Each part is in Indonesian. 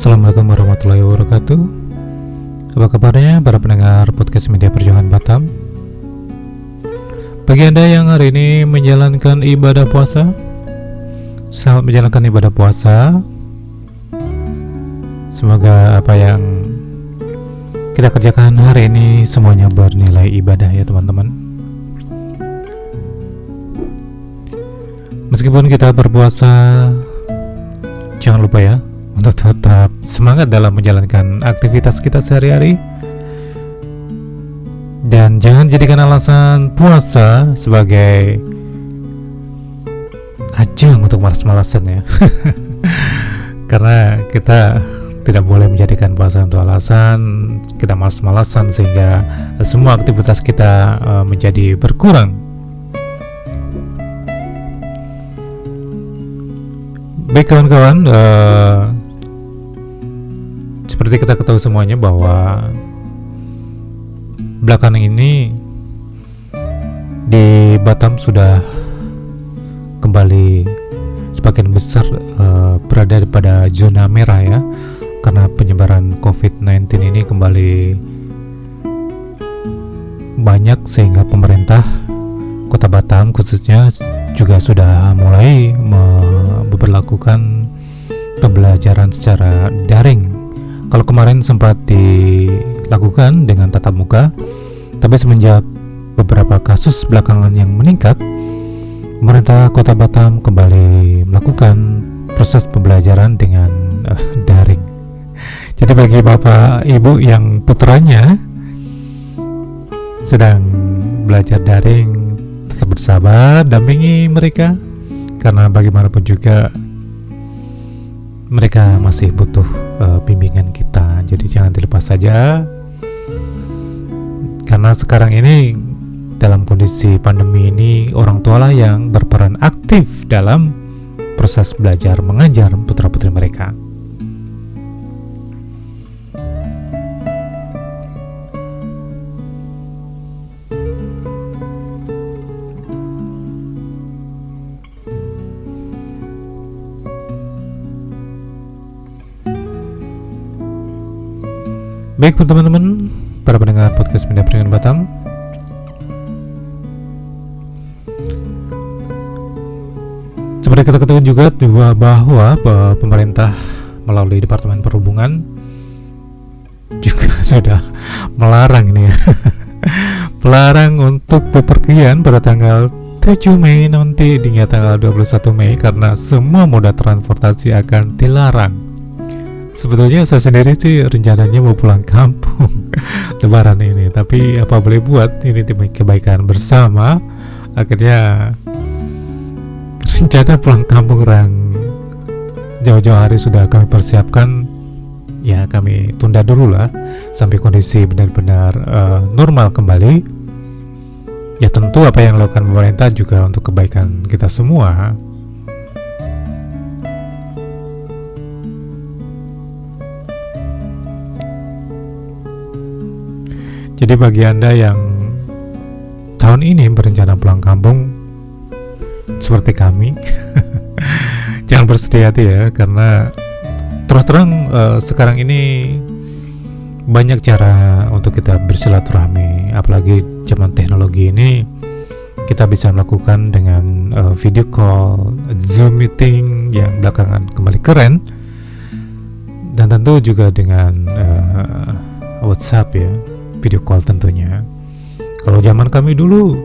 Assalamualaikum warahmatullahi wabarakatuh. Apa kabarnya para pendengar podcast media perjuangan Batam? Bagi anda yang hari ini menjalankan ibadah puasa Selamat menjalankan ibadah puasa. Semoga apa yang kita kerjakan hari ini semuanya bernilai ibadah ya teman-teman. Meskipun kita berpuasa Jangan lupa ya untuk tetap semangat dalam menjalankan aktivitas kita sehari-hari. Dan jangan jadikan alasan puasa sebagai ajang untuk malas-malasan ya. Karena kita tidak boleh menjadikan puasa untuk alasan kita malas-malasan sehingga semua aktivitas kita uh, menjadi berkurang. Baik kawan-kawan uh, seperti kita ketahui semuanya bahwa belakangan ini di Batam sudah kembali sebagian besar uh, berada pada zona merah ya karena penyebaran COVID-19 ini kembali banyak sehingga pemerintah Kota Batam khususnya juga sudah mulai memperlakukan pembelajaran secara daring kalau kemarin sempat dilakukan dengan tatap muka, tapi semenjak beberapa kasus belakangan yang meningkat, pemerintah Kota Batam kembali melakukan proses pembelajaran dengan uh, daring. Jadi bagi Bapak Ibu yang putranya sedang belajar daring, tetap bersabar, dampingi mereka karena bagaimanapun juga mereka masih butuh uh, bimbingan kita jadi jangan dilepas saja karena sekarang ini dalam kondisi pandemi ini orang tua lah yang berperan aktif dalam proses belajar mengajar putra putri mereka. Baik teman-teman, para pendengar podcast Pindah Peringatan Batam Seperti kita ketahui juga bahwa pemerintah melalui Departemen Perhubungan juga sudah melarang ini ya. Melarang untuk bepergian pada tanggal 7 Mei nanti hingga tanggal 21 Mei karena semua moda transportasi akan dilarang Sebetulnya saya sendiri sih rencananya mau pulang kampung Lebaran ini. Tapi apa boleh buat? Ini demi kebaikan bersama. Akhirnya rencana pulang kampung yang jauh-jauh hari sudah kami persiapkan Ya kami tunda dulu lah Sampai kondisi benar-benar uh, normal kembali. Ya tentu apa yang dilakukan pemerintah juga untuk kebaikan kita semua Jadi bagi Anda yang tahun ini berencana pulang kampung seperti kami, jangan bersedih hati ya karena terus terang uh, sekarang ini banyak cara untuk kita bersilaturahmi, apalagi zaman teknologi ini kita bisa melakukan dengan uh, video call, Zoom meeting yang belakangan kembali keren. Dan tentu juga dengan uh, WhatsApp ya video call tentunya. Kalau zaman kami dulu,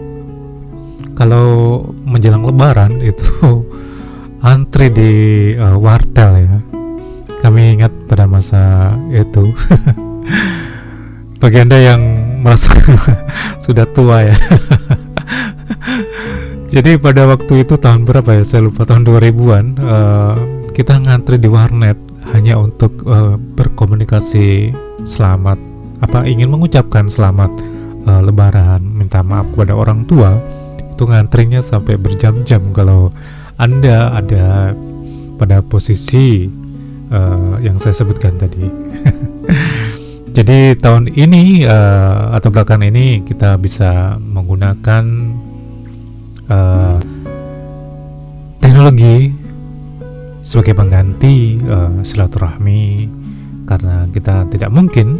kalau menjelang Lebaran itu antri di uh, wartel ya. Kami ingat pada masa itu. Bagi anda yang merasa sudah tua ya. Jadi pada waktu itu tahun berapa ya? Saya lupa tahun 2000-an. Uh, eh, kita ngantri di warnet hanya untuk uh, berkomunikasi selamat apa ingin mengucapkan selamat uh, lebaran? Minta maaf kepada orang tua. Itu ngantrinya sampai berjam-jam. Kalau anda ada pada posisi uh, yang saya sebutkan tadi. Jadi tahun ini uh, atau belakang ini kita bisa menggunakan uh, teknologi sebagai pengganti uh, silaturahmi. Karena kita tidak mungkin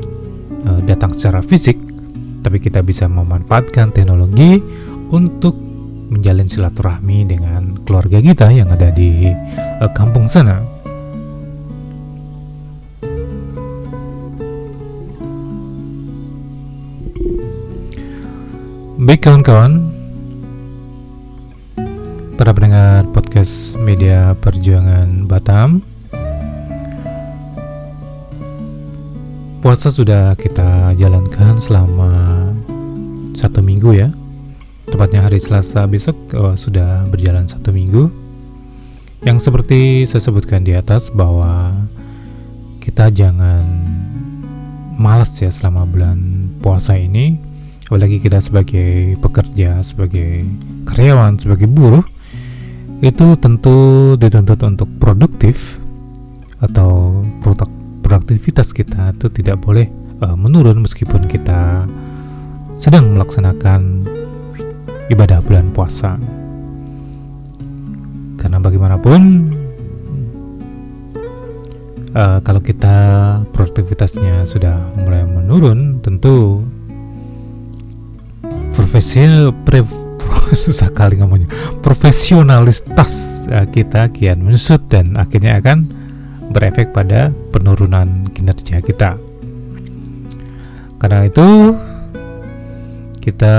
uh, datang secara fisik tapi kita bisa memanfaatkan teknologi untuk menjalin silaturahmi dengan keluarga kita yang ada di uh, kampung sana. Baik kawan-kawan, para pendengar podcast media perjuangan Batam, puasa sudah kita jalankan selama satu minggu ya. Tepatnya hari Selasa besok oh, sudah berjalan satu minggu. Yang seperti saya sebutkan di atas bahwa kita jangan malas ya selama bulan puasa ini. Apalagi kita sebagai pekerja sebagai karyawan sebagai buruh itu tentu dituntut untuk produktif atau produk produktivitas kita itu tidak boleh uh, menurun meskipun kita sedang melaksanakan ibadah bulan puasa. Karena bagaimanapun uh, kalau kita produktivitasnya sudah mulai menurun, tentu profesional susah kali ngomongnya profesionalitas uh, kita kian menyusut dan akhirnya akan berefek pada penurunan kinerja kita. Karena itu kita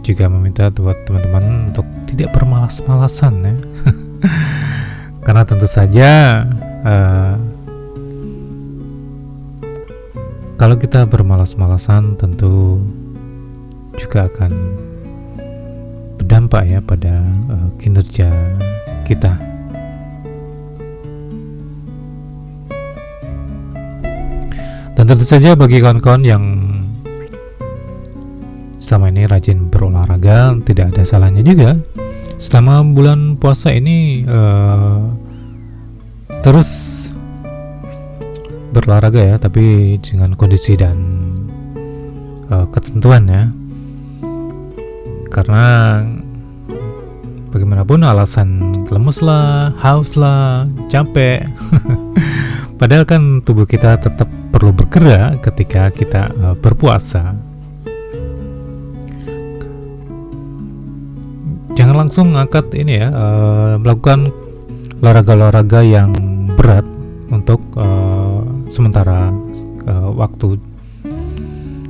juga meminta buat teman-teman untuk tidak bermalas-malasan ya karena tentu saja uh, kalau kita bermalas-malasan tentu juga akan berdampak ya pada uh, kinerja kita dan tentu saja bagi kawan-kawan yang selama ini rajin berolahraga tidak ada salahnya juga. Selama bulan puasa ini uh, terus berolahraga ya tapi dengan kondisi dan uh, ketentuan ya. Karena bagaimanapun alasan lemes lah haus lah capek padahal kan tubuh kita tetap perlu bergerak ketika kita uh, berpuasa. Jangan langsung angkat ini ya uh, melakukan olahraga-olahraga yang berat untuk uh, sementara waktu.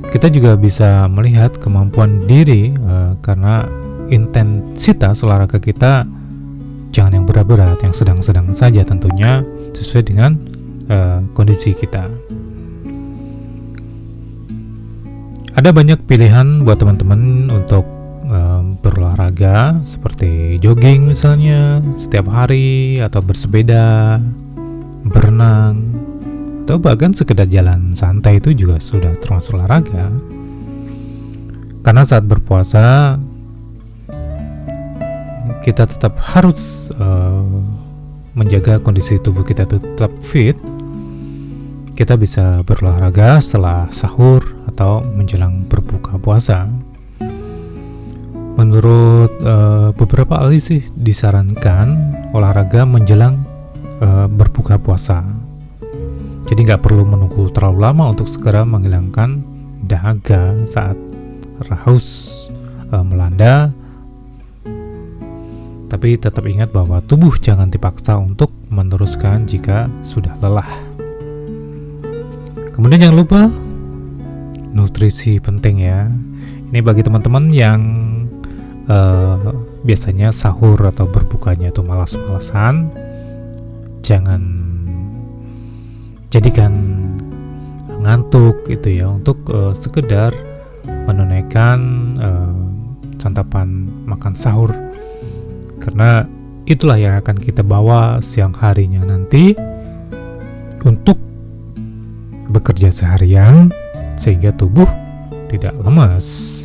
Kita juga bisa melihat kemampuan diri karena intensitas olahraga kita jangan yang berat-berat yang sedang-sedang saja tentunya sesuai dengan uh, kondisi kita ada banyak pilihan buat teman-teman untuk um, berolahraga seperti jogging misalnya setiap hari atau bersepeda, berenang, atau bahkan sekedar jalan santai itu juga sudah termasuk olahraga. Karena saat berpuasa kita tetap harus uh, menjaga kondisi tubuh kita tetap fit. Kita bisa berolahraga setelah sahur atau menjelang berbuka puasa menurut uh, beberapa ahli sih disarankan olahraga menjelang uh, berbuka puasa. Jadi nggak perlu menunggu terlalu lama untuk segera menghilangkan dahaga saat haus uh, melanda. Tapi tetap ingat bahwa tubuh jangan dipaksa untuk meneruskan jika sudah lelah. Kemudian jangan lupa nutrisi penting ya. Ini bagi teman-teman yang uh, biasanya sahur atau berbukanya itu malas-malasan jangan jadikan ngantuk gitu ya untuk uh, sekedar menunaikan uh, santapan makan sahur karena itulah yang akan kita bawa siang harinya nanti untuk bekerja seharian sehingga tubuh tidak lemas.